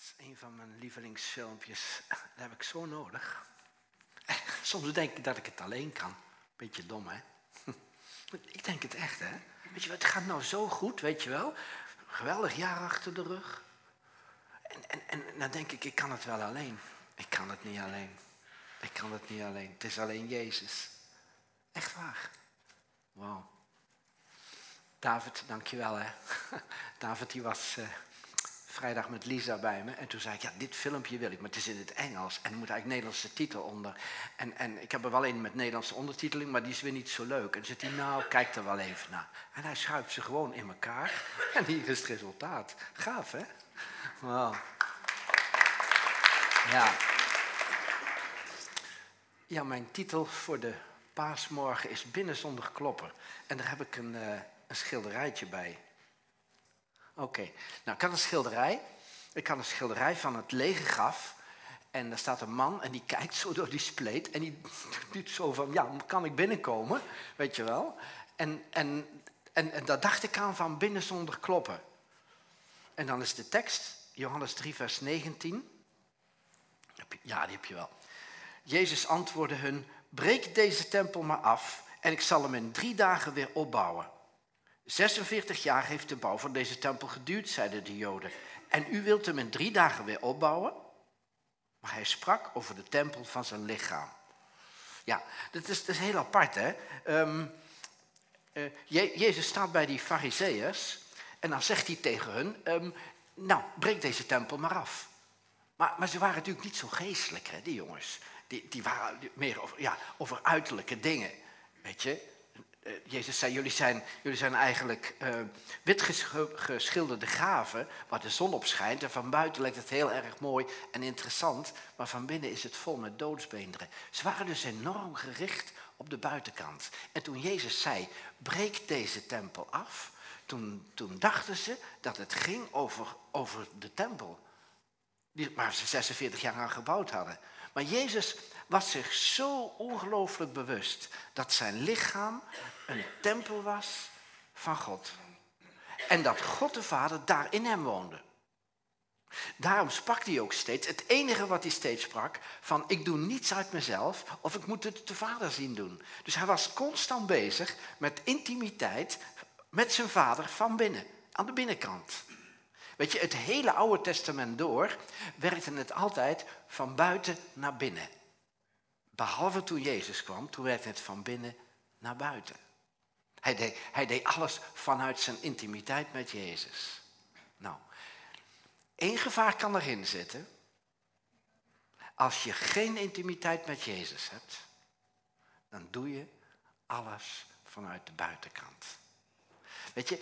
Is een van mijn lievelingsfilmpjes. Dat heb ik zo nodig. Soms denk ik dat ik het alleen kan. Beetje dom, hè? Ik denk het echt, hè? Weet je het gaat nou zo goed, weet je wel? Geweldig jaar achter de rug. En, en, en dan denk ik, ik kan het wel alleen. Ik kan het niet alleen. Ik kan het niet alleen. Het is alleen Jezus. Echt waar. Wauw. David, dankjewel hè. David die was uh, vrijdag met Lisa bij me. En toen zei ik, ja, dit filmpje wil ik, maar het is in het Engels. En er moet eigenlijk Nederlandse titel onder. En, en ik heb er wel een met Nederlandse ondertiteling, maar die is weer niet zo leuk. En zegt hij, nou, kijk er wel even naar. En hij schuift ze gewoon in elkaar. En hier is het resultaat. Gaaf, hè? Ja. Ja, mijn titel voor de paasmorgen is Binnen zonder kloppen. En daar heb ik een, uh, een schilderijtje bij. Oké, nou ik had een schilderij. Ik had een schilderij van het lege graf. En daar staat een man en die kijkt zo door die spleet. En die doet zo van, ja, kan ik binnenkomen? Weet je wel? En, en, en, en daar dacht ik aan van binnen zonder kloppen. En dan is de tekst, Johannes 3, vers 19. Ja, die heb je wel. Jezus antwoordde hun, breek deze tempel maar af en ik zal hem in drie dagen weer opbouwen. 46 jaar heeft de bouw van deze tempel geduurd, zeiden de Joden. En u wilt hem in drie dagen weer opbouwen? Maar hij sprak over de tempel van zijn lichaam. Ja, dat is, dat is heel apart, hè? Uh, Je, Jezus staat bij die fariseeërs en dan zegt hij tegen hun, um, nou, breek deze tempel maar af. Maar, maar, ze waren natuurlijk niet zo geestelijk, hè, die jongens. Die, die waren meer over, ja, over uiterlijke dingen. Weet je, Jezus zei, jullie zijn, jullie zijn eigenlijk uh, wit geschilderde gaven waar de zon op schijnt. En van buiten lijkt het heel erg mooi en interessant, maar van binnen is het vol met doodsbeenderen. Ze waren dus enorm gericht op de buitenkant. En toen Jezus zei, breek deze tempel af, toen, toen dachten ze dat het ging over, over de tempel. Die, waar ze 46 jaar aan gebouwd hadden. Maar Jezus was zich zo ongelooflijk bewust dat zijn lichaam een tempel was van God. En dat God de Vader daar in hem woonde. Daarom sprak hij ook steeds, het enige wat hij steeds sprak, van ik doe niets uit mezelf of ik moet het de Vader zien doen. Dus hij was constant bezig met intimiteit met zijn Vader van binnen, aan de binnenkant. Weet je, het hele Oude Testament door werkte het altijd van buiten naar binnen. Behalve toen Jezus kwam, toen werd het van binnen naar buiten. Hij deed, hij deed alles vanuit zijn intimiteit met Jezus. Nou, één gevaar kan erin zitten. Als je geen intimiteit met Jezus hebt, dan doe je alles vanuit de buitenkant. Weet je,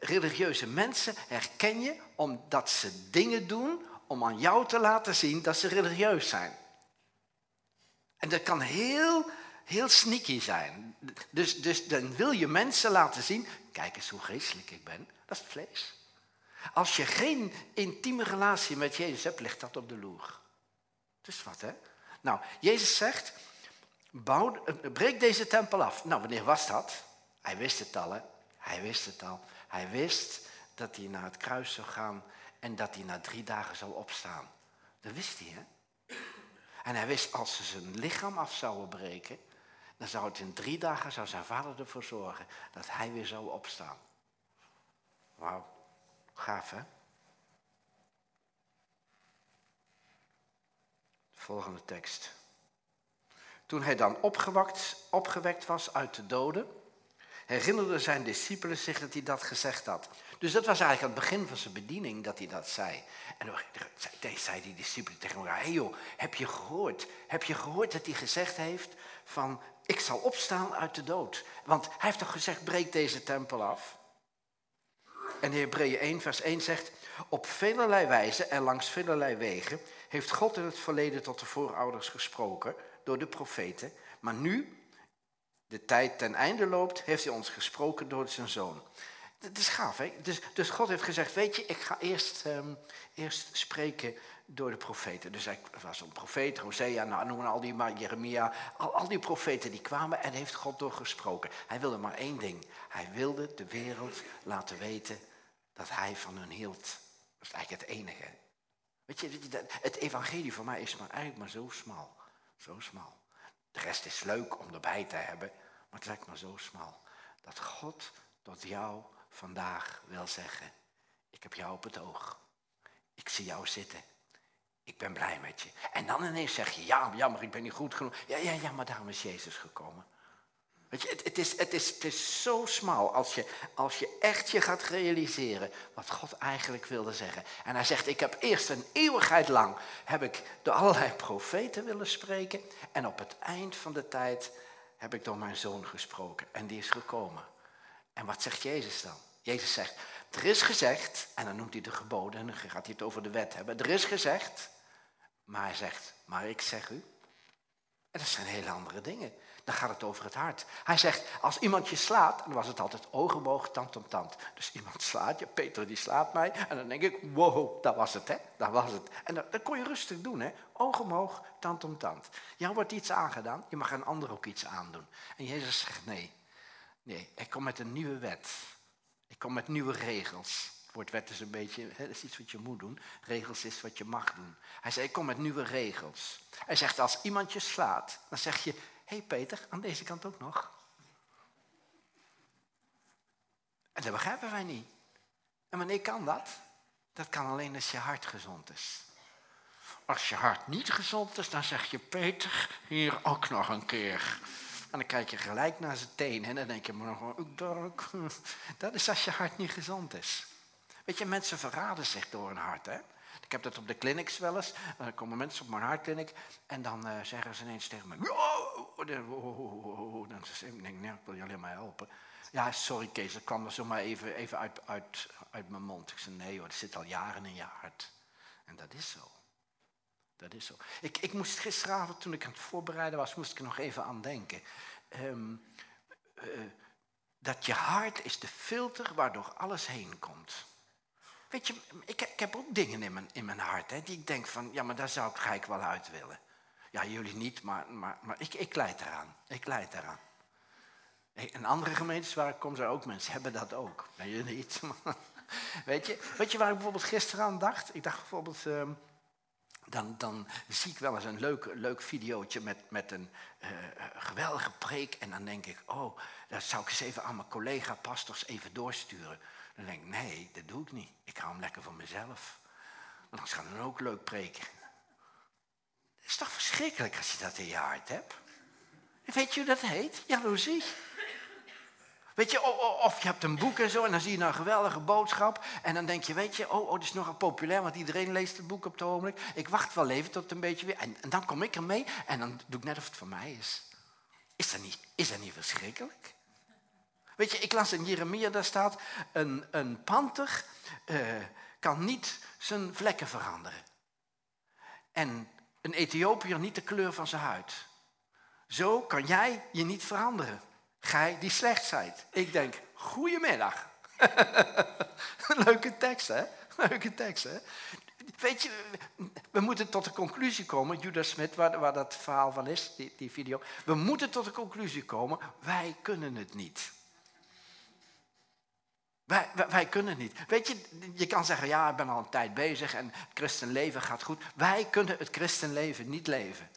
religieuze mensen herken je omdat ze dingen doen om aan jou te laten zien dat ze religieus zijn. En dat kan heel, heel sneaky zijn. Dus, dus dan wil je mensen laten zien, kijk eens hoe geestelijk ik ben. Dat is het vlees. Als je geen intieme relatie met Jezus hebt, ligt dat op de loer. Dus wat hè? Nou, Jezus zegt, bouw, eh, breek deze tempel af. Nou, wanneer was dat? Hij wist het al hè. Hij wist het al. Hij wist dat hij naar het kruis zou gaan en dat hij na drie dagen zou opstaan. Dat wist hij, hè? En hij wist, als ze zijn lichaam af zouden breken, dan zou het in drie dagen, zou zijn vader ervoor zorgen dat hij weer zou opstaan. Wauw, gaaf hè? Volgende tekst. Toen hij dan opgewakt, opgewekt was uit de doden, herinnerden zijn discipelen zich dat hij dat gezegd had. Dus dat was eigenlijk het begin van zijn bediening dat hij dat zei. En dan zei die discipelen tegen elkaar, hey joh, heb je gehoord? Heb je gehoord dat hij gezegd heeft van, ik zal opstaan uit de dood? Want hij heeft toch gezegd, breek deze tempel af? En Hebreeën 1 vers 1 zegt, op velelei wijze en langs velelei wegen heeft God in het verleden tot de voorouders gesproken door de profeten, maar nu de tijd ten einde loopt, heeft hij ons gesproken door zijn zoon. Dat is gaaf, hè? Dus, dus God heeft gezegd, weet je, ik ga eerst, um, eerst spreken door de profeten. Dus hij was een profeet, Hosea, nou noemen al die maar, Jeremia, al, al die profeten die kwamen en heeft God doorgesproken. Hij wilde maar één ding. Hij wilde de wereld laten weten dat hij van hun hield. Dat is eigenlijk het enige. Weet je, het evangelie voor mij is maar eigenlijk maar zo smal. Zo smal. De rest is leuk om erbij te hebben, maar het lijkt maar zo smal. Dat God tot jou vandaag wil zeggen, ik heb jou op het oog. Ik zie jou zitten. Ik ben blij met je. En dan ineens zeg je, ja, jammer, ik ben niet goed genoeg. Ja, ja, ja, maar daarom is Jezus gekomen. Het, is, het, is, het is zo smal als je, als je echt je gaat realiseren wat God eigenlijk wilde zeggen. En hij zegt, ik heb eerst een eeuwigheid lang, heb ik door allerlei profeten willen spreken. En op het eind van de tijd heb ik door mijn zoon gesproken. En die is gekomen. En wat zegt Jezus dan? Jezus zegt, er is gezegd, en dan noemt hij de geboden, en dan gaat hij het over de wet hebben. Er is gezegd, maar hij zegt, maar ik zeg u. En dat zijn hele andere dingen. Dan gaat het over het hart. Hij zegt, als iemand je slaat, dan was het altijd oog tand om tand. Dus iemand slaat je, Peter die slaat mij. En dan denk ik, wow, dat was het, hè? Dat was het. En dat, kon je rustig doen, hè? Oog tand om tand. Jou wordt iets aangedaan, je mag een ander ook iets aandoen. En Jezus zegt, nee, nee, ik kom met een nieuwe wet. Ik kom met nieuwe regels. Het woord wet is een beetje, hè, is iets wat je moet doen. Regels is wat je mag doen. Hij zei, ik kom met nieuwe regels. Hij zegt, als iemand je slaat, dan zeg je, hey Peter, aan deze kant ook nog. En dat begrijpen wij niet. En wanneer kan dat? Dat kan alleen als je hart gezond is. Als je hart niet gezond is, dan zeg je, Peter, hier ook nog een keer. En dan kijk je gelijk naar zijn tenen en dan denk je, maar nog dat is als je hart niet gezond is. Weet je, mensen verraden zich door hun hart. Hè? Ik heb dat op de clinics wel eens. Dan komen mensen op mijn hartkliniek en dan uh, zeggen ze ineens tegen me... Dan denk ik, nee, ik wil je alleen maar helpen. Ja, sorry Kees, dat kwam er zomaar even, even uit, uit, uit mijn mond. Ik zei, nee hoor, dat zit al jaren in je hart. En dat is zo. Dat is zo. Ik, ik moest gisteravond, toen ik aan het voorbereiden was, moest ik nog even aan denken. Um, uh, dat je hart is de filter waardoor alles heen komt. Weet je, ik, ik heb ook dingen in mijn, in mijn hart hè, die ik denk van, ja, maar daar zou ik gelijk wel uit willen. Ja, jullie niet, maar, maar, maar ik, ik leid eraan. Ik leid eraan. In andere gemeentes waar ik kom, zijn ook mensen hebben dat ook. Ben je niet? weet, je, weet je waar ik bijvoorbeeld gisteren aan dacht? Ik dacht bijvoorbeeld, um, dan, dan zie ik wel eens een leuk, leuk videootje met, met een uh, geweldige preek. En dan denk ik, oh, dat zou ik eens even aan mijn collega-pastors even doorsturen. Dan denk ik, nee, dat doe ik niet. Ik hou hem lekker voor mezelf. Want gaan we dan ook leuk preken. Het is toch verschrikkelijk als je dat in je hart hebt? Weet je hoe dat heet? Jaloezie. Weet je, of je hebt een boek en zo en dan zie je nou een geweldige boodschap. En dan denk je, weet je, oh, oh dit is nogal populair, want iedereen leest het boek op het ogenblik. Ik wacht wel even tot het een beetje weer... En, en dan kom ik ermee en dan doe ik net of het voor mij is. Is dat niet, is dat niet verschrikkelijk? Weet je, ik las in Jeremia, daar staat, een, een panter uh, kan niet zijn vlekken veranderen. En een Ethiopiër niet de kleur van zijn huid. Zo kan jij je niet veranderen. Gij die slecht zijt. Ik denk, goedemiddag. Leuke tekst, hè? Leuke tekst, hè? Weet je, we moeten tot de conclusie komen, Judas Smit, waar, waar dat verhaal van is, die, die video. We moeten tot de conclusie komen, wij kunnen het niet. Wij, wij, kunnen niet. Weet je, je kan zeggen, ja, ik ben al een tijd bezig en het christenleven gaat goed. Wij kunnen het christenleven niet leven.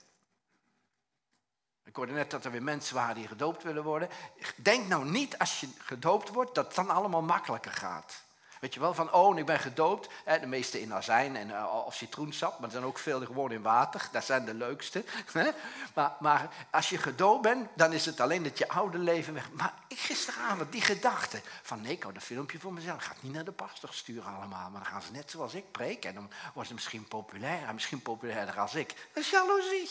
Ik hoorde net dat er weer mensen waren die gedoopt willen worden. Denk nou niet als je gedoopt wordt dat het dan allemaal makkelijker gaat. Weet je wel, van oh, ik ben gedoopt. De meeste in azijn en, uh, of citroensap, maar er zijn ook veel gewoon in water. Dat zijn de leukste. Maar, maar als je gedoopt bent, dan is het alleen dat je oude leven weg. Maar gisteravond die gedachte van nee, ik hou dat filmpje voor mezelf. Ik ga het niet naar de pastor sturen allemaal. Maar dan gaan ze net zoals ik preken. En dan worden ze misschien populair. Misschien populairder als ik. Dat is jaloezie.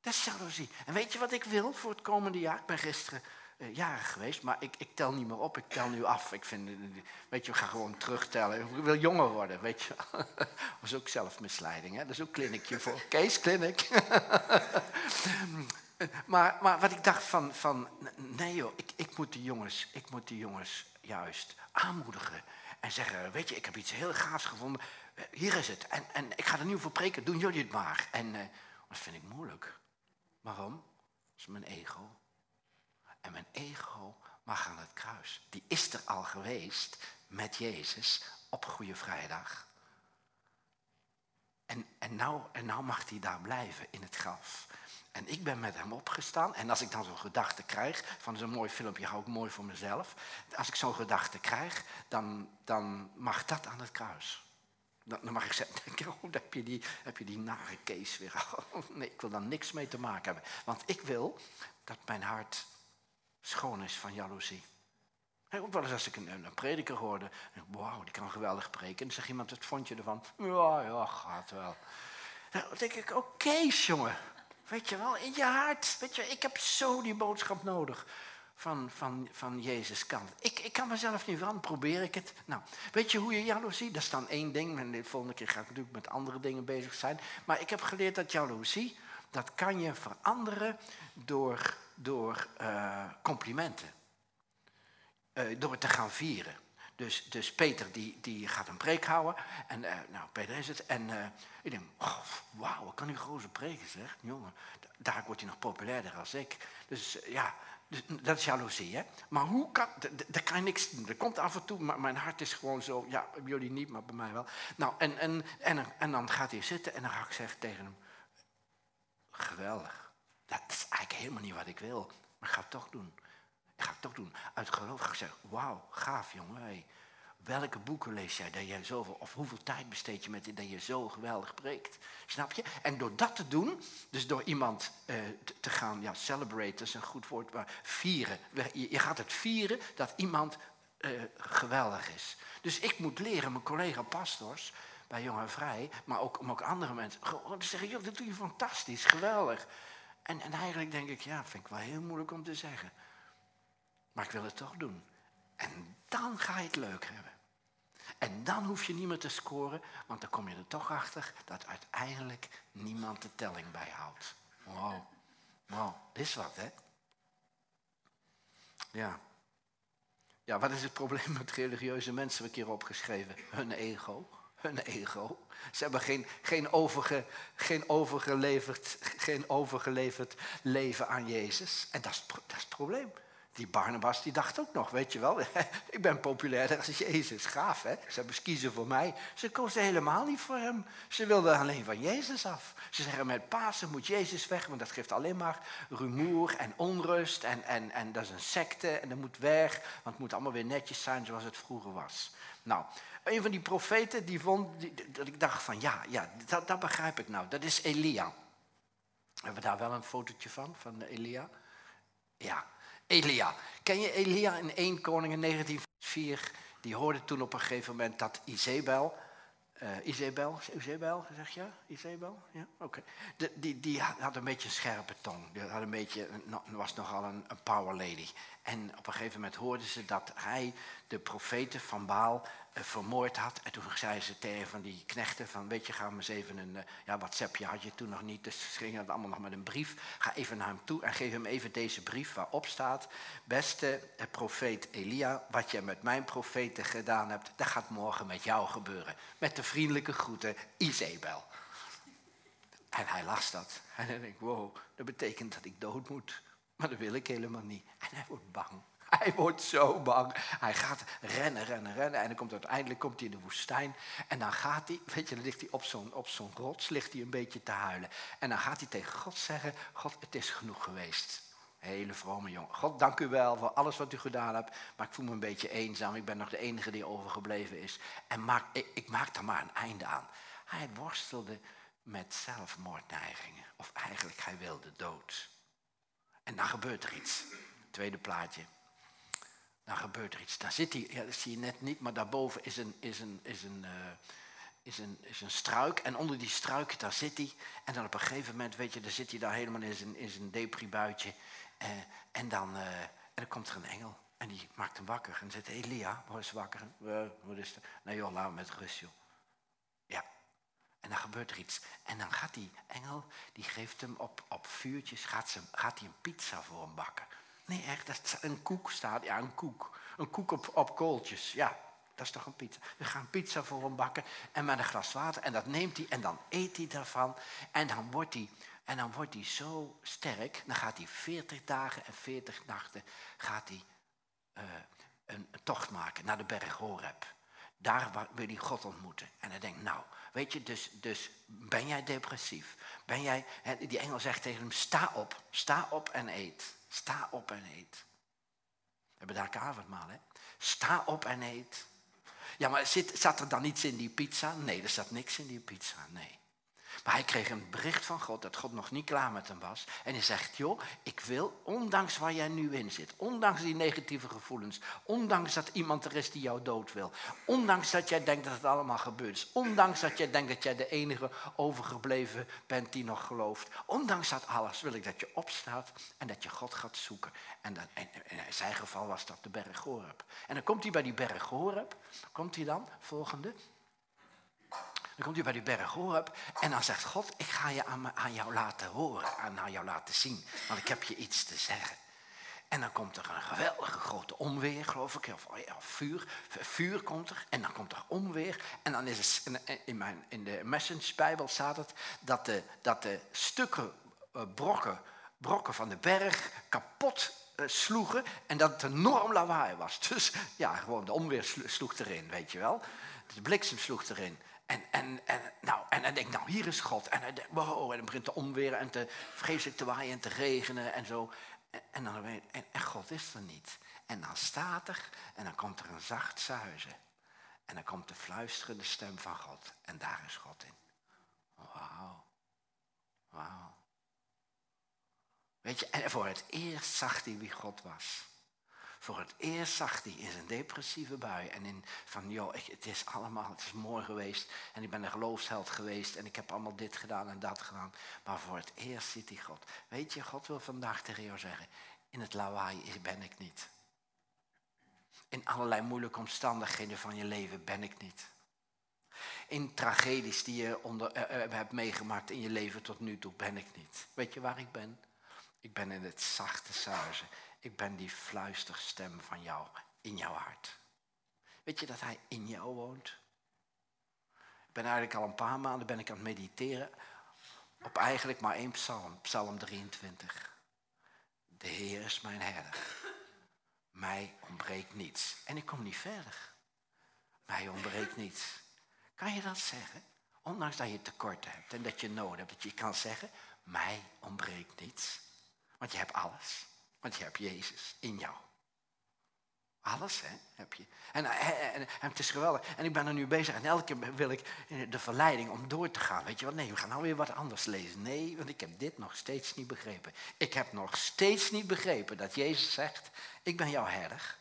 Dat is jaloezie. En weet je wat ik wil voor het komende jaar? Ik ben gisteren jarig geweest, maar ik, ik, tel niet meer op. Ik tel nu af. Ik vind, weet je, we gaan gewoon terugtellen. Ik wil jonger worden, weet je. dat is ook zelfmisleiding, hè? Dat is ook kliniekje voor. Kees Clinic. maar, maar wat ik dacht van, van nee joh, ik, ik, moet die jongens, ik moet die jongens juist aanmoedigen. En zeggen, weet je, ik heb iets heel gaafs gevonden. Hier is het. En, en ik ga er nu voor preken. Doen jullie het maar. En uh, dat vind ik moeilijk. Waarom? Dat is mijn ego. En mijn ego mag aan het kruis. Die is er al geweest met Jezus op Goede Vrijdag. En, en, nou, en nou mag hij daar blijven in het graf. En ik ben met hem opgestaan. En als ik dan zo'n gedachte krijg, van zo'n mooi filmpje, hou ik mooi voor mezelf. Als ik zo'n gedachte krijg, dan, dan mag dat aan het kruis. Dan, dan mag ik zeggen, oh, heb je die, heb je die nare Kees weer. nee, ik wil daar niks mee te maken hebben. Want ik wil dat mijn hart schoon is van jaloezie. ook wel eens als ik een, een prediker hoorde, wauw, die kan geweldig preken. En dan zegt iemand, wat vond je ervan? Ja, ja, gaat wel. Dan denk ik, oké, jongen. Weet je wel, in je hart. Weet je, ik heb zo die boodschap nodig van, van, van Jezus kant. Ik, ik kan mezelf niet van, probeer ik het. Nou, weet je hoe je jaloezie, dat is dan één ding. En de volgende keer ga ik natuurlijk met andere dingen bezig zijn. Maar ik heb geleerd dat jaloezie, dat kan je veranderen door, door uh, complimenten. Uh, door te gaan vieren. Dus, dus Peter die, die gaat een preek houden. En uh, nou, Peter is het. En ik denk, oh, wauw, wat kan die grote preken zeg. Jongen, daar wordt hij nog populairder als ik. Dus ja, dus, dat is jaloezie, hè. Maar hoe kan, daar kan je niks. Er komt af en toe, maar mijn hart is gewoon zo, ja, bij jullie niet, maar bij mij wel. Nou, en, en, en, en dan gaat hij zitten en dan ga ik zeggen tegen hem, geweldig. Dat is eigenlijk helemaal niet wat ik wil, maar ik ga het toch doen. Ga het toch doen. Uit geloof ga ik zeggen, wauw, gaaf jongen. Welke boeken lees jij dat jij zoveel, of hoeveel tijd besteed je met dat je zo geweldig preekt? Snap je? En door dat te doen, dus door iemand uh, te gaan, ja, celebrate is een goed woord, maar vieren. Je, gaat het vieren dat iemand uh, geweldig is. Dus ik moet leren, mijn collega pastors, bij Jong en Vrij, maar ook, maar ook andere mensen, gewoon te zeggen, joh, dat doe je fantastisch, geweldig. En, en eigenlijk denk ik, ja, vind ik wel heel moeilijk om te zeggen. Maar ik wil het toch doen. En dan ga je het leuk hebben. En dan hoef je niet meer te scoren, want dan kom je er toch achter dat uiteindelijk niemand de telling bijhoudt. Wow. Wow, dit is wat, hè? Ja. Ja, wat is het probleem met religieuze mensen, heb ik hier opgeschreven? Hun ego. Hun ego. Ze hebben geen, geen, overge, geen, overgeleverd, geen overgeleverd leven aan Jezus. En dat is, dat is het probleem. Die Barnabas die dacht ook nog, weet je wel, ik ben populairder als Jezus. Gaaf, hè? Ze hebben kiezen voor mij. Ze kozen helemaal niet voor hem. Ze wilden alleen van Jezus af. Ze zeggen met Pasen moet Jezus weg, want dat geeft alleen maar rumoer en onrust. En, en, en dat is een secte en dat moet weg, want het moet allemaal weer netjes zijn zoals het vroeger was. Nou, een van die profeten die vond, dat ik dacht van ja, ja dat, dat begrijp ik nou. Dat is Elia. Hebben we daar wel een fotootje van, van Elia? Ja, Elia. Ken je Elia in 1 Koningen 1904? Die hoorde toen op een gegeven moment dat Izebel, uh, Izebel, Izebel, zeg je? Izebel? Ja, oké. Die, die had een beetje een scherpe tong. Die had een beetje, was nogal een, een power lady. En op een gegeven moment hoorden ze dat hij de profeten van Baal vermoord had. En toen zei ze tegen van die knechten van, weet je, ga maar eens even een, uh, ja, WhatsAppje had je toen nog niet, dus ze gingen het allemaal nog met een brief. Ga even naar hem toe en geef hem even deze brief waarop staat, beste uh, profeet Elia, wat je met mijn profeten gedaan hebt, dat gaat morgen met jou gebeuren. Met de vriendelijke groeten, Isabel. En hij las dat. En hij denkt, wow, dat betekent dat ik dood moet. Maar dat wil ik helemaal niet. En hij wordt bang. Hij wordt zo bang. Hij gaat rennen, rennen, rennen. En dan komt uiteindelijk komt hij in de woestijn. En dan gaat hij, weet je, dan ligt hij op zo'n, op zo'n rots, ligt hij een beetje te huilen. En dan gaat hij tegen God zeggen, God, het is genoeg geweest. Hele vrome jongen. God, dank u wel voor alles wat u gedaan hebt. Maar ik voel me een beetje eenzaam. Ik ben nog de enige die overgebleven is. En maak, ik, maak daar maar een einde aan. Hij worstelde met zelfmoordneigingen. Of eigenlijk, hij wilde dood. En dan gebeurt er iets. Tweede plaatje. Dan gebeurt er iets. Dan zit hij, ja, dat zie je net niet, maar daarboven is een, is een, is een, uh, is een, is een struik. En onder die struik, daar zit hij. En dan op een gegeven moment, weet je, dan zit hij daar helemaal in zijn, in zijn depribuitje. Uh, en, dan, uh, en komt er een engel. En die maakt hem wakker. En zegt, Elia, word eens wakker. wat is er? Nee joh, laat me met rust joh. Ja, en dan gebeurt er iets. En dan gaat die engel, die geeft hem op, op vuurtjes, gaat, gaat hij een pizza voor hem bakken. Nee, echt, dat een koek staat. Ja, een koek. Een koek op, op kooltjes. Ja, dat is toch een pizza. We gaan pizza voor hem bakken en met een glas water. En dat neemt hij en dan eet hij daarvan. En dan wordt hij, en dan wordt hij zo sterk. Dan gaat hij 40 dagen en 40 nachten gaat hij, uh, een, tocht maken naar de berg Horeb. Daar wil hij God ontmoeten. En hij denkt, nou, weet je, dus, dus ben jij depressief? Ben jij, die engel zegt tegen hem, sta op, sta op en eet. Sta op en eet. We hebben daar avondmaal, hè? Sta op en eet. Ja, maar zit, zat er dan iets in die pizza? Nee, er zat niks in die pizza, nee. Maar hij kreeg een bericht van God dat God nog niet klaar met hem was. En hij zegt, joh, ik wil, ondanks waar jij nu in zit, ondanks die negatieve gevoelens, ondanks dat iemand er is die jou dood wil, ondanks dat jij denkt dat het allemaal gebeurd is, ondanks dat jij denkt dat jij de enige overgebleven bent die nog gelooft, ondanks dat alles wil ik dat je opstaat en dat je God gaat zoeken. En, in zijn geval was dat de berg Horeb. En dan komt hij bij die berg Horeb, komt hij dan, volgende, dan komt hij bij die berg Horeb en dan zegt God, ik ga je aan, aan jou laten horen, aan jou laten zien, want ik heb je iets te zeggen. En dan komt er een geweldige grote onweer, geloof ik, of, oh vuur. Vuur komt er en dan komt er onweer. En dan is het, in, mijn, in de Message-bijbel staat het dat de, dat de stukken uh, brokken, brokken van de berg kapot uh, sloegen en dat het enorm lawaai was. Dus ja, gewoon de onweer sloeg erin, weet je wel. De bliksem sloeg erin. En, en, en, nou, en dan denk ik, nou hier is God. En, dan, wow, en dan begint te omweren en te vreselijk te waaien en te regenen en zo. En, en dan weet en, en God is er niet. En dan staat er en dan komt er een zacht zuizen. En dan komt de fluisterende stem van God. En daar is God in. Wauw. Wauw. Weet je, en voor het eerst zag hij wie God was. Voor het eerst zag hij in zijn depressieve bui en in van, joh, het is allemaal, het is mooi geweest en ik ben een geloofsheld geweest en ik heb allemaal dit gedaan en dat gedaan. Maar voor het eerst ziet hij God. Weet je, God wil vandaag tegen jou zeggen, in het lawaai ben ik niet. In allerlei moeilijke omstandigheden van je leven ben ik niet. In tragedies die je onder, uh, uh, hebt meegemaakt in je leven tot nu toe ben ik niet. Weet je waar ik ben? Ik ben in het zachte zuizen ik ben die fluisterstem van jou in jouw hart. Weet je dat hij in jou woont? Ik ben eigenlijk al een paar maanden ben ik aan het mediteren op eigenlijk maar één psalm, psalm 23. De Heer is mijn herder. Mij ontbreekt niets. En ik kom niet verder. Mij ontbreekt niets. Kan je dat zeggen? Ondanks dat je tekorten hebt en dat je nood hebt, dat je kan zeggen, mij ontbreekt niets. Want je hebt alles. Want je hebt Jezus in jou. Alles hè, heb je. En, en, en, het is geweldig. En ik ben er nu bezig. En elke keer wil ik de verleiding om door te gaan. Weet je wat? Nee, we gaan nou weer wat anders lezen. Nee, want ik heb dit nog steeds niet begrepen. Ik heb nog steeds niet begrepen dat Jezus zegt: Ik ben jouw herder.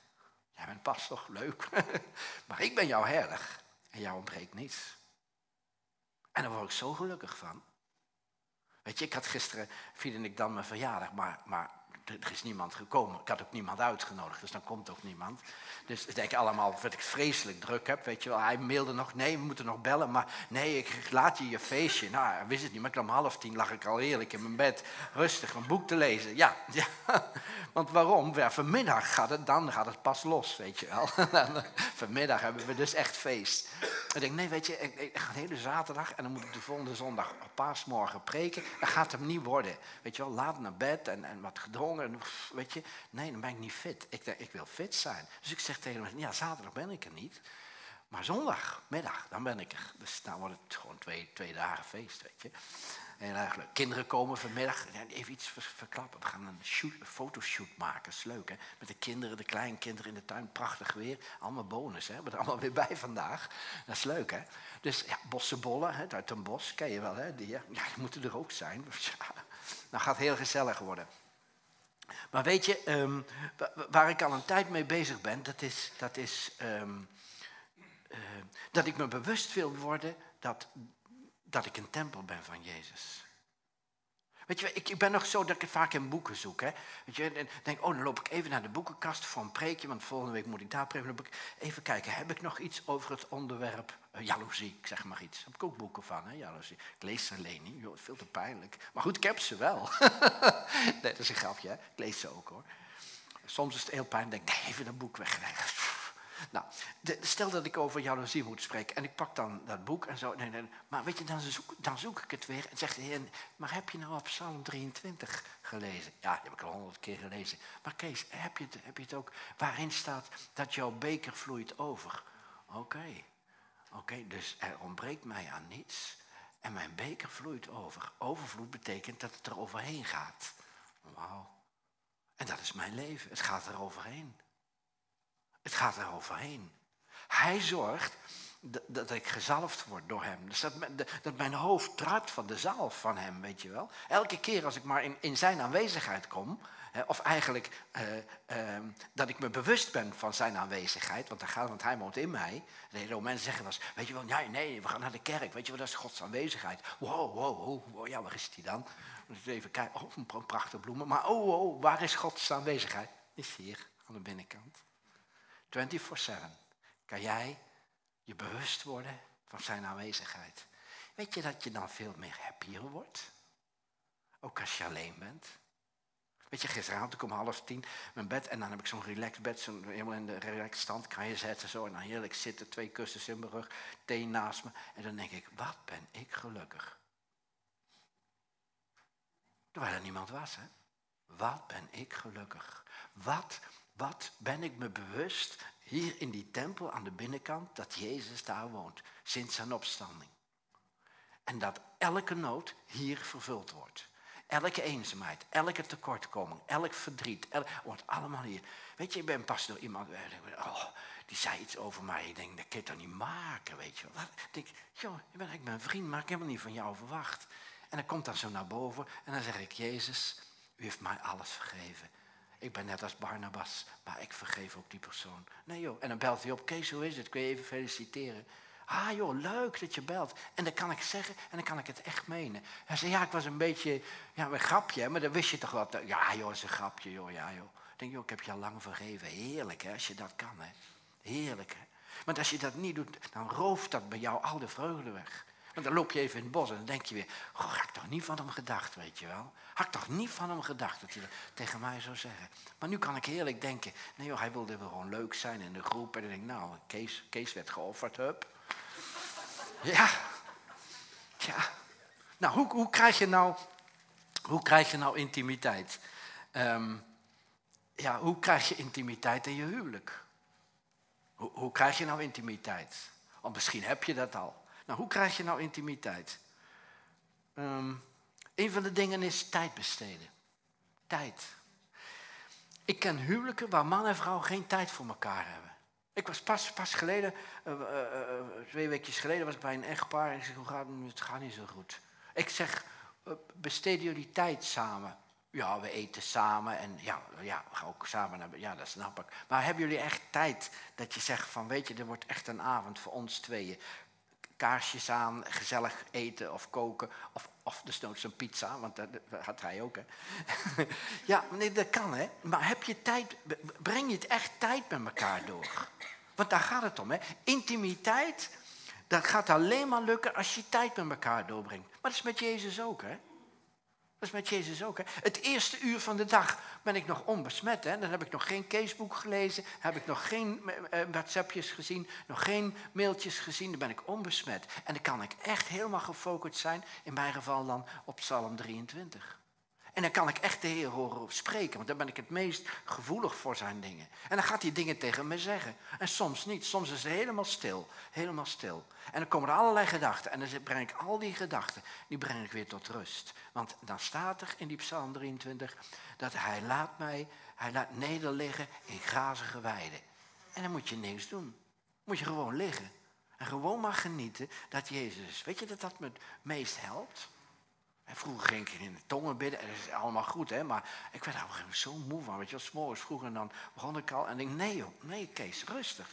Jij bent pas toch leuk. maar ik ben jouw herder. En jou ontbreekt niets. En daar word ik zo gelukkig van. Weet je, ik had gisteren, vierde ik dan mijn verjaardag, maar, maar er is niemand gekomen. Ik had ook niemand uitgenodigd, dus dan komt ook niemand. Dus ik denk allemaal dat ik vreselijk druk heb, weet je wel. Hij mailde nog, nee, we moeten nog bellen, maar nee, ik laat je je feestje. Nou, hij wist het niet, maar om half tien lag ik al heerlijk in mijn bed, rustig een boek te lezen. Ja, ja. want waarom? Ja, vanmiddag gaat het, dan gaat het pas los, weet je wel. vanmiddag hebben we dus echt feest. Ik denk, nee, weet je, ik, ga de hele zaterdag en dan moet ik de volgende zondag op paasmorgen preken. Dat gaat hem niet worden. Weet je wel, laat naar bed en, en wat gedronken. En, weet je, nee, dan ben ik niet fit. Ik, ik wil fit zijn. Dus ik zeg tegen hem, ja, zaterdag ben ik er niet. Maar zondagmiddag, dan ben ik er. Dus dan wordt het gewoon twee, twee dagen feest, weet je. Erg leuk. Kinderen komen vanmiddag, even iets verklappen. We gaan een fotoshoot maken, dat is leuk hè. Met de kinderen, de kleinkinderen in de tuin, prachtig weer. Allemaal bonus hè, we hebben er allemaal weer bij vandaag. Dat is leuk hè. Dus ja, bossenbollen hè, uit een bos, ken je wel hè. Die, ja, die moeten er ook zijn. Ja, nou gaat heel gezellig worden. Maar weet je, um, waar ik al een tijd mee bezig ben, dat is, dat, is um, uh, dat ik me bewust wil worden dat dat ik een tempel ben van Jezus. Weet je, ik, ben nog zo dat ik het vaak in boeken zoek. Hè? Weet je, en denk, oh, dan loop ik even naar de boekenkast voor een preekje, want volgende week moet ik daar preken. Even kijken, heb ik nog iets over het onderwerp uh, jaloezie? Ik zeg maar iets. Daar heb ik ook boeken van, hè, jaloezie. Ik lees ze alleen niet, joh, veel te pijnlijk. Maar goed, ik heb ze wel. nee, dat is een grapje, hè? ik lees ze ook hoor. Soms is het heel pijnlijk, denk, nee, even een boek wegleggen. Nou, stel dat ik over jaloezie moet spreken en ik pak dan dat boek en zo. Nee, nee, maar weet je, dan zoek, dan zoek ik het weer en zegt de Heer, maar heb je nou op Psalm 23 gelezen? Ja, heb ik al honderd keer gelezen. Maar Kees, heb je, het, heb je het ook waarin staat dat jouw beker vloeit over? Oké, Oké, dus er ontbreekt mij aan niets. En mijn beker vloeit over. Overvloed betekent dat het er overheen gaat. Wauw. En dat is mijn leven. Het gaat er overheen. Het gaat er overheen. Hij zorgt dat, ik gezalfd word door hem. Dus dat, dat mijn hoofd druipt van de zalf van hem, weet je wel. Elke keer als ik maar in, in zijn aanwezigheid kom, of eigenlijk eh, ehm, dat ik me bewust ben van zijn aanwezigheid, want, daar gaat, want hij woont in mij. De mensen zeggen wel weet je wel, nee, nee, we gaan naar de kerk, weet je wel, dat is Gods aanwezigheid. Wow, wow, wow, ja, waar is die dan? Even kijken, oh, een prachtige bloemen. Maar oh, oh, waar is Gods aanwezigheid? Is hier, aan de binnenkant. 24-7 kan jij je bewust worden van zijn aanwezigheid. Weet je dat je dan veel meer happier wordt? Ook als je alleen bent. Weet je, gisteravond om half tien mijn bed en dan heb ik zo'n relaxed bed, zo'n helemaal in de relaxed stand, kan je zetten zo en dan heerlijk zitten, twee kussens in mijn rug, thee naast me. En dan denk ik, wat ben ik gelukkig. Terwijl er niemand was, hè. Wat ben ik gelukkig. Wat, wat ben ik me bewust hier in die tempel aan de binnenkant dat Jezus daar woont, sinds zijn opstanding. En dat elke nood hier vervuld wordt. Elke eenzaamheid, elke tekortkoming, elk verdriet, wordt allemaal hier. Weet je, ik ben pas door iemand, oh, die zei iets over mij. Ik denk, dat kun je toch niet maken, weet je. Ik denk, joh, je bent eigenlijk mijn vriend, maar ik heb het niet van jou verwacht. En dan komt dan zo naar boven en dan zeg ik, Jezus, u heeft mij alles vergeven. Ik ben net als Barnabas, maar ik vergeef ook die persoon. Nee joh, en dan belt hij op, Kees, hoe is het? Kun je even feliciteren? Ah joh, leuk dat je belt. En dan kan ik zeggen en dan kan ik het echt menen. Hij zei, ja, ik was een beetje, ja, een grapje, maar dan wist je toch wat. Ja joh, is een grapje joh, ja joh. Ik denk, joh, ik heb je al lang vergeven. Heerlijk hè, als je dat kan hè. Heerlijk hè. Want als je dat niet doet, dan rooft dat bij jou al de vreugde weg. Want dan loop je even in het bos en dan denk je weer, goh, had ik toch niet van hem gedacht, weet je wel. Had toch niet van hem gedacht dat hij dat tegen mij zou zeggen. Maar nu kan ik heerlijk denken, nee joh, hij wilde wel gewoon leuk zijn in de groep. En dan denk ik, nou, Kees, Kees werd geofferd, hup. Ja, ja. Nou, hoe, hoe, krijg je nou, hoe krijg je nou intimiteit? Um, ja, hoe krijg je intimiteit in je huwelijk? Hoe, hoe krijg je nou intimiteit? Want misschien heb je dat al. Nou, hoe krijg je nou intimiteit? Um, een van de dingen is tijd besteden. Tijd. Ik ken huwelijken waar man en vrouw geen tijd voor elkaar hebben. Ik was pas, pas geleden, uh, uh, twee weekjes geleden, was ik bij een echtpaar en ik zeg, hoe gaat het? Het gaat niet zo goed. Ik zeg, besteden jullie tijd samen? Ja, we eten samen en ja, ja, we gaan ook samen naar Ja, dat snap ik. Maar hebben jullie echt tijd dat je zegt van, weet je, er wordt echt een avond voor ons tweeën kaarsjes aan, gezellig eten of koken. Of, of desnoods een pizza, want dat, had hij ook. Hè. ja, nee, dat kan hè. Maar heb je tijd, breng je het echt tijd met elkaar door? Want daar gaat het om. Hè. Intimiteit, dat gaat alleen maar lukken als je tijd met elkaar doorbrengt. Maar dat is met Jezus ook. Hè. Dat is met Jezus ook. Hè? Het eerste uur van de dag ben ik nog onbesmet. Hè? Dan heb ik nog geen casebook gelezen, heb ik nog geen uh, WhatsAppjes gezien, nog geen mailtjes gezien. Dan ben ik onbesmet. En dan kan ik echt helemaal gefocust zijn, in mijn geval dan op Psalm 23. En dan kan ik echt de Heer horen spreken, want dan ben ik het meest gevoelig voor zijn dingen. En dan gaat hij dingen tegen me zeggen. En soms niet, soms is het helemaal stil, helemaal stil. En dan komen er allerlei gedachten en dan breng ik al die gedachten, die breng ik weer tot rust. Want dan staat er in die Psalm 23 dat hij laat mij, hij laat nederliggen in grazige weiden. En dan moet je niks doen. Moet je gewoon liggen. En gewoon maar genieten dat Jezus Weet je dat dat me het meest helpt? Vroeger ging ik in de tongen bidden. En dat is allemaal goed, hè. Maar ik werd daar zo moe van. Weet je s'morgens vroeger. En dan begon ik al. En ik nee joh, nee Kees, rustig.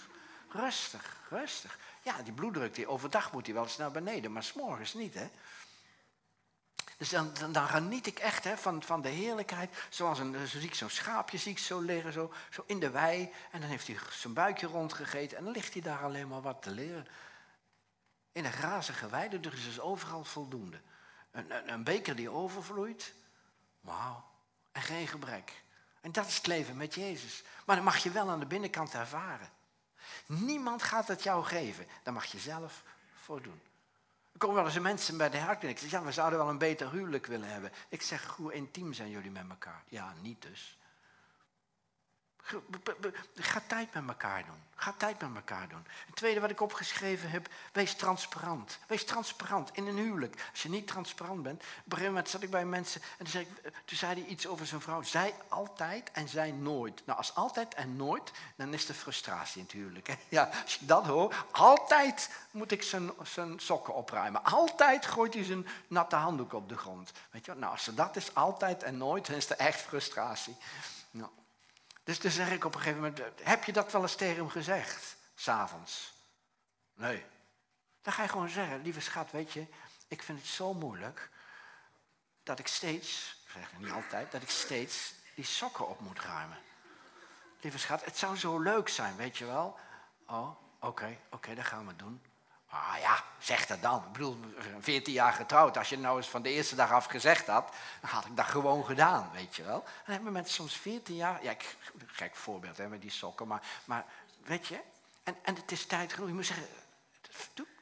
Rustig, rustig. Ja, die bloeddruk, die, overdag moet die wel eens naar beneden. Maar s'morgens niet, hè. Dus dan, dan, dan, geniet ik echt hè, van, van de heerlijkheid. Zoals een, zo ik zo'n schaapje zie ik zo liggen, zo, zo in de wei. En dan heeft hij zijn buikje rondgegeten. En dan ligt hij daar alleen maar wat te leren. In een grazige weide, dus is overal voldoende. Een, een, beker die overvloeit. Wauw. En geen gebrek. En dat is het leven met Jezus. Maar dat mag je wel aan de binnenkant ervaren. Niemand gaat het jou geven. Daar mag je zelf voor doen. Er komen wel eens mensen bij de en ik zeg, ja, we zouden wel een beter huwelijk willen hebben. Ik zeg, hoe intiem zijn jullie met elkaar? Ja, niet dus. Ga tijd met elkaar doen. Ga tijd met elkaar doen. Het tweede wat ik opgeschreven heb, wees transparant. Wees transparant in een huwelijk. Als je niet transparant bent. Op een gegeven zat ik bij mensen en toen zei, ik, toen zei hij iets over zijn vrouw. Zij altijd en zij nooit. Nou, als altijd en nooit, dan is er frustratie in het huwelijk. Ja, als je dat hoort, altijd moet ik zijn, zijn sokken opruimen. Altijd gooit hij zijn natte handdoek op de grond. Weet je, nou, als dat is altijd en nooit, dan is er echt frustratie. Nou. Dus dan zeg ik op een gegeven moment, heb je dat wel eens tegen hem gezegd, s'avonds? Nee. Dan ga je gewoon zeggen, lieve schat, weet je, ik vind het zo moeilijk dat ik steeds, ik zeg niet altijd, dat ik steeds die sokken op moet ruimen. Lieve schat, het zou zo leuk zijn, weet je wel. Oh, oké, oké, okay, dat gaan we doen. Ah ja, zeg dat dan. Ik bedoel, 14 jaar getrouwd. Als je nou eens van de eerste dag af gezegd had, dan had ik dat gewoon gedaan, weet je wel. Dan hebben mensen soms 14 jaar, ja, ik, gek voorbeeld hè, met die sokken, maar, maar weet je, en, en het is tijd genoeg. Je moet zeggen,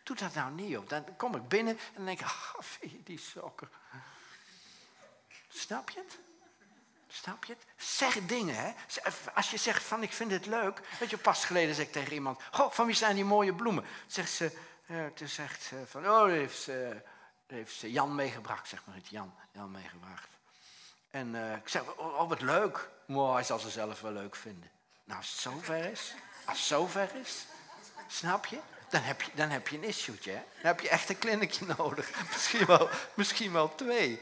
doe, dat nou niet op. Dan kom ik binnen en dan denk ik, ah, je die sokken. Snap je het? Snap je het? Zeg dingen, hè. Als je zegt van, ik vind het leuk. Weet je, pas geleden zeg ik tegen iemand, goh, van wie zijn die mooie bloemen? Zegt ze, uh, toen zegt ze van, oh, heeft, heeft ze Jan meegebracht, zeg maar het Jan, Jan meegebracht. En uh, ik zeg, oh, oh, wat leuk. Mooi, hij zal ze zelf wel leuk vinden. Nou, als het zover is, als het zover is, snap je? Dan heb je, dan heb je een issue, hè? Dan heb je echt een kliniekje nodig. Misschien wel, misschien wel twee.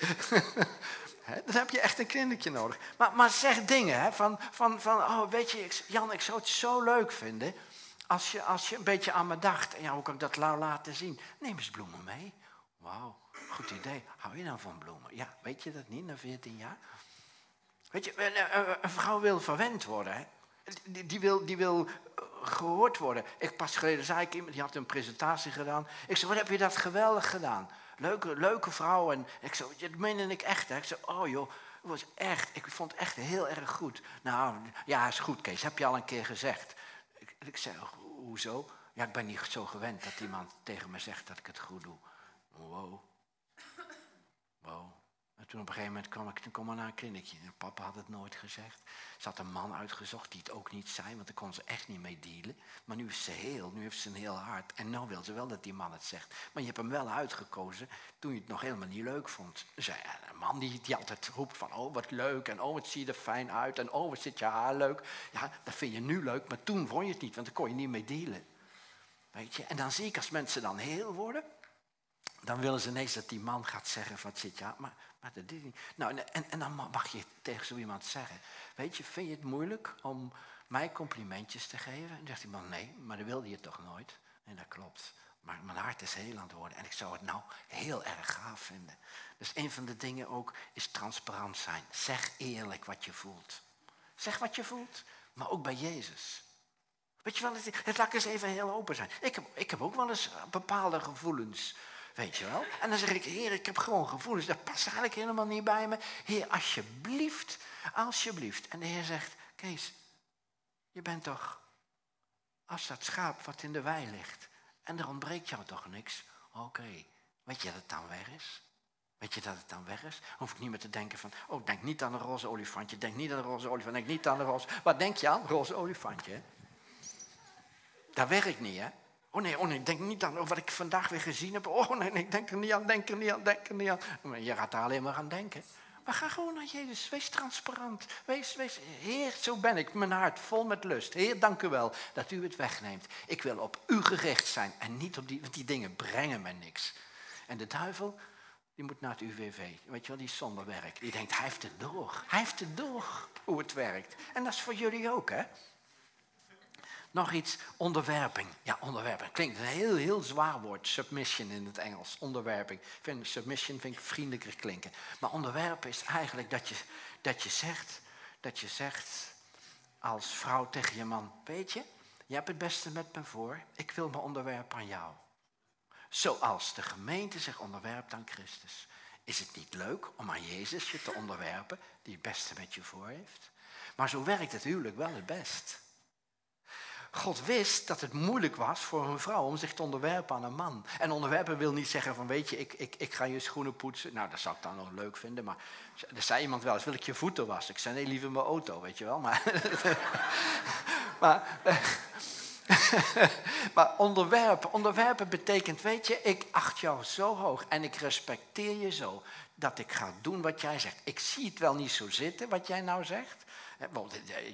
dan heb je echt een kliniekje nodig. Maar, maar zeg dingen, hè? Van, van, van, oh, weet je, Jan, ik zou het zo leuk vinden als je, als je een beetje aan me dacht, en ja, hoe kan ik dat nou laten zien? Neem eens bloemen mee. Wauw, goed idee. Hou je nou van bloemen? Ja, weet je dat niet na 14 jaar? Weet je, een, vrouw wil verwend worden. Hè? Die, wil, die wil eh, gehoord worden. Ik pas geleden zei ik iemand, die had een presentatie gedaan. Ik zei, wat heb je dat geweldig gedaan? Leuke, leuke vrouw. En ik zei, dat meende ik echt. Hè? Ik zei, oh joh, was echt, ik vond het echt heel erg goed. Nou, ja, is goed Kees, heb je al een keer gezegd. Ik, ik zei, hoezo? Ja, ik ben niet zo gewend dat iemand tegen me zegt dat ik het goed doe. Wow. Wow. En toen op een gegeven moment kwam ik toen kwam naar een kliniekje. Papa had het nooit gezegd. Ze had een man uitgezocht die het ook niet zei, want daar kon ze echt niet mee dealen. Maar nu is ze heel, nu heeft ze een heel hart. En nu wil ze wel dat die man het zegt. Maar je hebt hem wel uitgekozen toen je het nog helemaal niet leuk vond. Een man die, die altijd roept van, oh wat leuk, en oh wat zie je er fijn uit, en oh wat zit je haar leuk. Ja, dat vind je nu leuk, maar toen vond je het niet, want daar kon je niet mee dealen. Weet je? En dan zie ik als mensen dan heel worden, dan willen ze ineens dat die man gaat zeggen van zit ja, maar, maar dat is niet. Nou, en, en dan mag je tegen zo iemand zeggen, weet je, vind je het moeilijk om mij complimentjes te geven? En dan zegt die man, nee, maar dat wilde je toch nooit? En dat klopt. Maar mijn hart is heel aan het worden en ik zou het nou heel erg gaaf vinden. Dus een van de dingen ook is transparant zijn. Zeg eerlijk wat je voelt. Zeg wat je voelt, maar ook bij Jezus. Weet je wel, het, het eens even heel open zijn. Ik heb, ik heb ook wel eens bepaalde gevoelens Weet je wel? En dan zeg ik, heer, ik heb gewoon gevoelens, dat past eigenlijk helemaal niet bij me. Heer, alsjeblieft, alsjeblieft. En de heer zegt, Kees, je bent toch als dat schaap wat in de wei ligt. En er ontbreekt jou toch niks? Oké, weet je dat het dan weg is? Weet je dat het dan weg is? Hoef ik niet meer te denken van, oh, denk niet aan een roze olifantje, denk niet aan een roze olifant, denk niet aan een roze... Wat denk je aan? Roze olifantje. Dat werkt niet, hè? Oh nee, oh nee, denk niet aan wat ik vandaag weer gezien heb. Oh nee, ik denk er niet aan, denk er niet aan, denk er niet aan. Je gaat daar alleen maar aan denken. Maar ga gewoon naar Jezus. Wees transparant. Wees, wees, Heer, zo ben ik. Mijn hart vol met lust. Heer, dank u wel dat u het wegneemt. Ik wil op u gericht zijn en niet op die, want die dingen brengen me niks. En de duivel, die moet naar het UWV. Weet je wel, die zonder werk. Die denkt, hij heeft het door. Hij heeft het door hoe het werkt. En dat is voor jullie ook, hè? Nog iets, onderwerping. Ja, onderwerping. Klinkt een heel, heel zwaar woord. Submission in het Engels. Onderwerping. Vind, submission vind ik vriendelijker klinken. Maar onderwerpen is eigenlijk dat je, dat je zegt, dat je zegt als vrouw tegen je man, weet je, je hebt het beste met me voor, ik wil me onderwerpen aan jou. Zoals de gemeente zich onderwerpt aan Christus. Is het niet leuk om aan Jezus je te onderwerpen, die het beste met je voor heeft? Maar zo werkt het huwelijk wel het best. God wist dat het moeilijk was voor een vrouw om zich te onderwerpen aan een man. En onderwerpen wil niet zeggen van weet je, ik, ik, ik ga je schoenen poetsen. Nou, dat zou ik dan nog leuk vinden. Maar er zei iemand wel eens, wil ik je voeten wassen? Ik zei nee, liever mijn auto, weet je wel. Maar, maar, maar onderwerpen, onderwerpen betekent, weet je, ik acht jou zo hoog en ik respecteer je zo dat ik ga doen wat jij zegt. Ik zie het wel niet zo zitten wat jij nou zegt.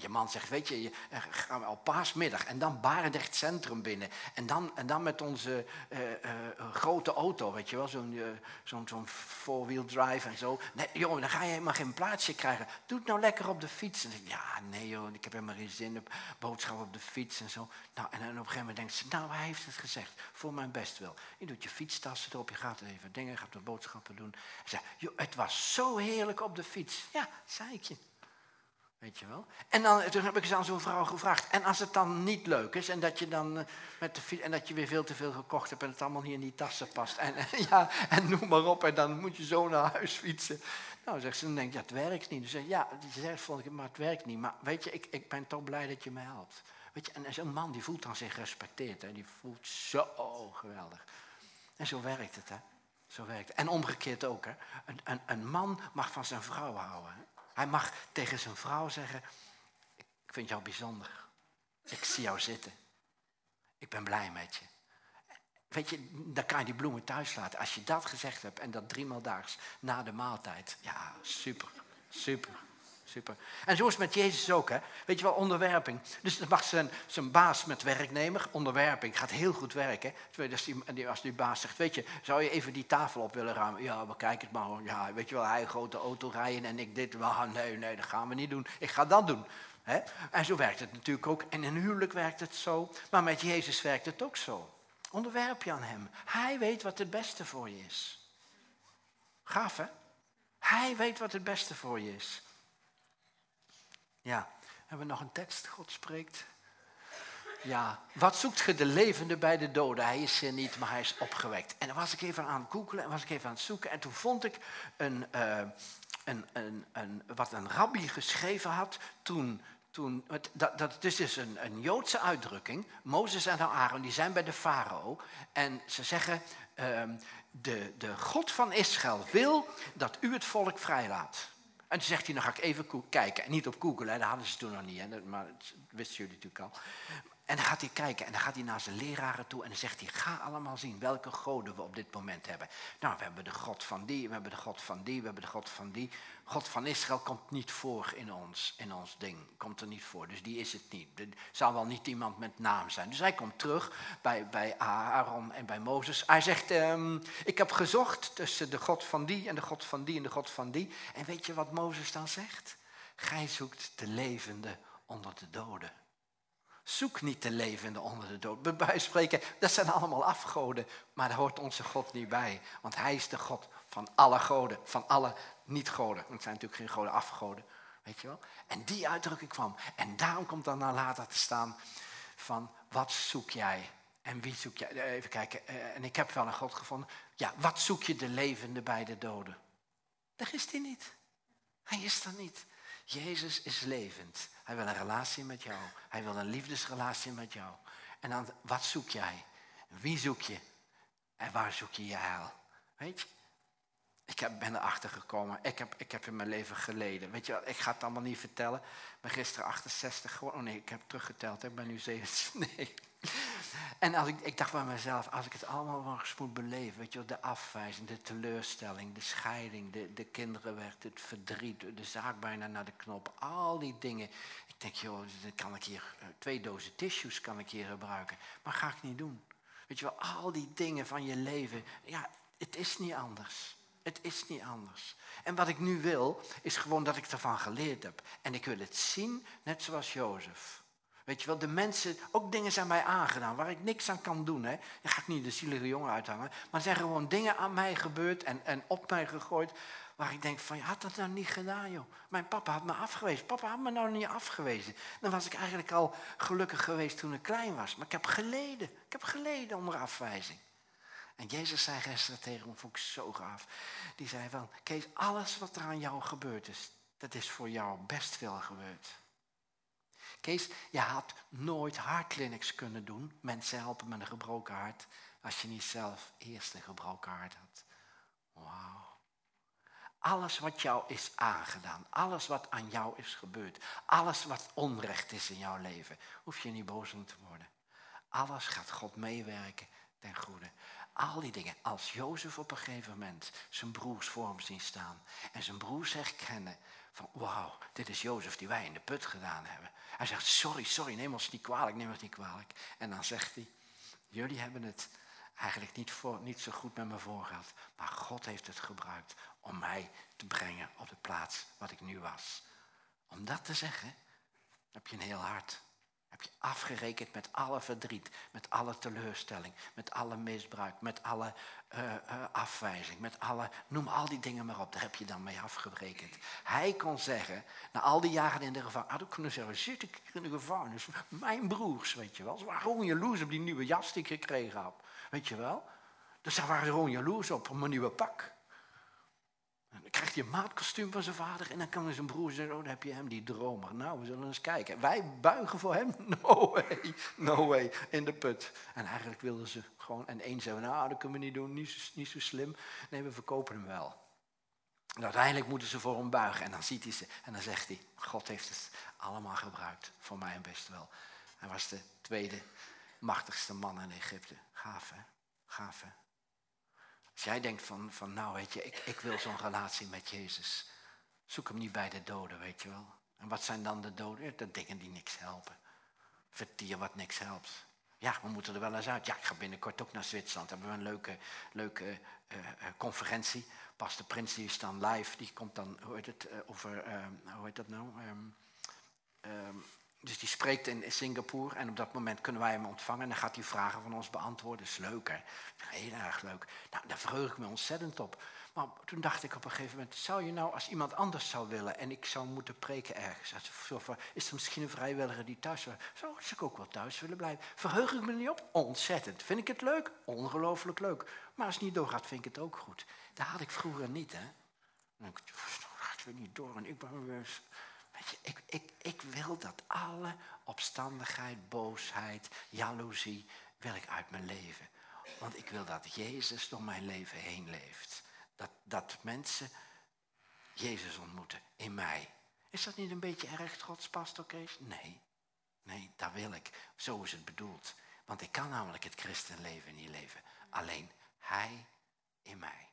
Je man zegt, weet je, eh, gaan we al paasmiddag en dan Barendrecht Centrum binnen. En dan, en dan met onze uh, uh, grote auto, weet je wel, zo'n zo'n four-wheel drive en zo. Nee, jongen, dan ga je helemaal geen plaatsje krijgen. Doe het nou lekker op de fiets. En dan, ja, nee joh, ik heb helemaal geen zin op boodschappen op de fiets en zo. Nou, en dan op een gegeven moment denkt ze, nou, hij heeft het gezegd, voor mijn best wel. Je doet je fietstassen erop, je gaat even dingen, gaat de boodschappen doen. En zegt, joh, het was zo heerlijk op de fiets. Ja, zei ik je. Weet je wel? En dan, toen heb ik eens aan zo'n vrouw gevraagd. En als het dan niet leuk is en dat je dan eh, met de en dat je weer veel te veel gekocht hebt en het allemaal niet in die tassen past. En, ja, en noem maar op. En dan moet je zo naar huis fietsen. Nou, zegt ze, dan denk ja, het werkt niet. Dus zeg ja, zegt, vond ik, maar het werkt niet. Maar weet je, ik, ik ben toch blij dat je me helpt. Weet je, en zo'n man die voelt dan zich gerespecteerd. Hè? Die voelt zo geweldig. En zo werkt het, hè. Zo werkt het. En omgekeerd ook, hè. Een, een, een man mag van zijn vrouw houden. Hè? Hij mag tegen zijn vrouw zeggen, ik vind jou bijzonder. Ik zie jou zitten. Ik ben blij met je. Weet je, dan kan je die bloemen thuis laten. Als je dat gezegd hebt en dat driemaal daags na de maaltijd. Ja, super, super. En zo is het met Jezus ook, hè? Weet je wel, onderwerping. Dus dat mag zijn, zijn baas met werknemer, onderwerping, gaat heel goed werken. Als die, als die baas zegt, weet je, zou je even die tafel op willen ruimen? Ja, we kijken het maar. Ja, weet je wel, hij grote auto rijden en ik dit. Nee, nee, dat gaan we niet doen. Ik ga dat doen. Hè? En zo werkt het natuurlijk ook. En in huwelijk werkt het zo. Maar met Jezus werkt het ook zo. Onderwerp je aan hem. Hij weet wat het beste voor je is. Gaaf, hè? Hij weet wat het beste voor je is. Ja, hebben we nog een tekst? God spreekt. Ja, wat zoekt ge de levende bij de doden? Hij is er niet, maar hij is opgewekt. En dan was ik even aan het googelen en was ik even aan het zoeken. En toen vond ik een, uh, een, een, een, wat een rabbi geschreven had toen toen, dat, dat, het is dus een, een Joodse uitdrukking. Mozes en Aaron die zijn bij de farao. En ze zeggen, uh, de, de God van Israël wil dat u het volk vrijlaat. En toen zegt hij, dan ga ik even kijken. En niet op Google, hè, dat hadden ze toen nog niet, hè, maar dat wisten jullie natuurlijk al. En dan gaat hij kijken en dan gaat hij naar zijn leraren toe en dan zegt hij, ga allemaal zien welke goden we op dit moment hebben. Nou, we hebben de God van die, we hebben de God van die, we hebben de God van die. God van Israël komt niet voor in ons, in ons ding, komt er niet voor. Dus die is het niet. Er zal wel niet iemand met naam zijn. Dus hij komt terug bij, bij Aaron en bij Mozes. Hij zegt, ehm, ik heb gezocht tussen de God van die en de God van die en de God van die. En weet je wat Mozes dan zegt? Gij zoekt de levende onder de doden. Zoek niet de levende onder de dood. Bij spreken, dat zijn allemaal afgoden, maar daar hoort onze God niet bij. Want hij is de God van alle goden, van alle niet-goden. Het zijn natuurlijk geen goden, afgoden. Weet je wel? En die uitdrukking kwam. En daarom komt dan naar later te staan van, wat zoek jij? En wie zoek jij? Eh, even kijken, eh, en ik heb wel een God gevonden. Ja, wat zoek je de levende bij de doden? Daar is hij niet. Hij is er niet. Jezus is levend. Hij wil een relatie met jou. Hij wil een liefdesrelatie met jou. En dan, wat zoek jij? Wie zoek je? En waar zoek je je heil? Weet je? Ik ben erachter gekomen. Ik heb, ik heb in mijn leven geleden. Weet je wat, ik ga het allemaal niet vertellen. Ben gisteren 68 Oh nee, ik heb teruggeteld. Ik ben nu 70. Nee. En als ik, ik dacht bij mezelf, als ik het allemaal nog eens moet beleven, weet je de afwijzing, de teleurstelling, de scheiding, de, de kinderen werd, het verdriet, de zaak bijna naar de knop, al die dingen. Ik denk, joh, dan kan ik hier eh, twee dozen tissues kan ik hier gebruiken, maar ga ik niet doen. Weet je wel, al die dingen van je leven, ja, het is niet anders. Het is niet anders. En wat ik nu wil, is gewoon dat ik ervan geleerd heb. En ik wil het zien, net zoals Jozef. Weet je wel, de mensen, ook dingen zijn mij aangedaan waar ik niks aan kan doen. Hè. Dan ga ik niet de zielige jongen uithangen. Maar er zijn gewoon dingen aan mij gebeurd en, en op mij gegooid. Waar ik denk van, je had dat nou niet gedaan joh. Mijn papa had me afgewezen. Papa had me nou niet afgewezen. Dan was ik eigenlijk al gelukkig geweest toen ik klein was. Maar ik heb geleden. Ik heb geleden onder afwijzing. En Jezus zei gisteren tegen me, vond ik zo gaaf. Die zei van, Kees, alles wat er aan jou gebeurd is, dat is voor jou best veel gebeurd. Kees, je had nooit hartclinics kunnen doen. Mensen helpen met een gebroken hart. Als je niet zelf eerst een gebroken hart had. Wauw. Alles wat jou is aangedaan, alles wat aan jou is gebeurd, alles wat onrecht is in jouw leven, hoef je niet boos om te worden. Alles gaat God meewerken ten goede. Al die dingen. Als Jozef op een gegeven moment zijn broers voor hem zien staan en zijn broers herkennen van wauw, dit is Jozef die wij in de put gedaan hebben. Hij zegt sorry, sorry, neem ons niet kwalijk, neem ons niet kwalijk. En dan zegt hij, jullie hebben het eigenlijk niet, voor, niet zo goed met me voorgehad, maar God heeft het gebruikt om mij te brengen op de plaats wat ik nu was. Om dat te zeggen, heb je een heel hart. Heb je afgerekend met alle verdriet, met alle teleurstelling, met alle misbruik, met alle uh, afwijzing, met alle, noem al die dingen maar op, daar heb je dan mee afgerekend. Hij kon zeggen, na al die jaren in de gevangenis, had ik kunnen zeggen, zit ik in de gevangenis, mijn broers, weet je wel, ze waren gewoon jaloers op die nieuwe jas die ik gekregen heb, weet je wel. Dus daar waren ze gewoon jaloers op, op mijn nieuwe pak. Dan krijgt hij een maatkostuum van zijn vader en dan kan zijn broer zeggen, oh, dan heb je hem, die dromer. Nou, we zullen eens kijken. Wij buigen voor hem? No way, no way, in de put. En eigenlijk wilden ze gewoon, en één zei, nou, dat kunnen we niet doen, niet zo, niet zo slim. Nee, we verkopen hem wel. En uiteindelijk moeten ze voor hem buigen en dan ziet hij ze en dan zegt hij, God heeft het allemaal gebruikt, voor mij best wel. Hij was de tweede machtigste man in Egypte. Gaaf hè, gaaf hè. Als jij denkt van, van nou weet je, ik, ik wil zo'n relatie met Jezus. Zoek hem niet bij de doden, weet je wel. En wat zijn dan de doden? De dingen die niks helpen. Vertier wat niks helpt. Ja, we moeten er wel eens uit. Ja, ik ga binnenkort ook naar Zwitserland. Daar hebben we een leuke, leuke uh, uh, conferentie. Pas de Prins die is dan live. Die komt dan, hoe heet het, uh, over, hoe heet dat nou? Um, dus die spreekt in Singapore en op dat moment kunnen wij hem ontvangen. En dan gaat hij vragen van ons beantwoorden. Dat is leuk hè. Heel erg leuk. Nou, daar verheug ik me ontzettend op. Maar toen dacht ik op een gegeven moment, zou je nou als iemand anders zou willen en ik zou moeten preken ergens, is er misschien een vrijwilliger die thuis wil? Zou ik ook wel thuis willen blijven? Verheug ik me niet op? Ontzettend. Vind ik het leuk? Ongelooflijk leuk. Maar als het niet doorgaat, vind ik het ook goed. Dat had ik vroeger niet hè. Dan denk ik, gaat weer niet door en ik ben Weet je, ik, ik, ik wil dat alle opstandigheid, boosheid, jaloezie, wil ik uit mijn leven. Want ik wil dat Jezus door mijn leven heen leeft. Dat, dat mensen Jezus ontmoeten in mij. Is dat niet een beetje erg trots, pastor Kees? Nee. Nee, dat wil ik. Zo is het bedoeld. Want ik kan namelijk het christenleven niet leven. Alleen Hij in mij.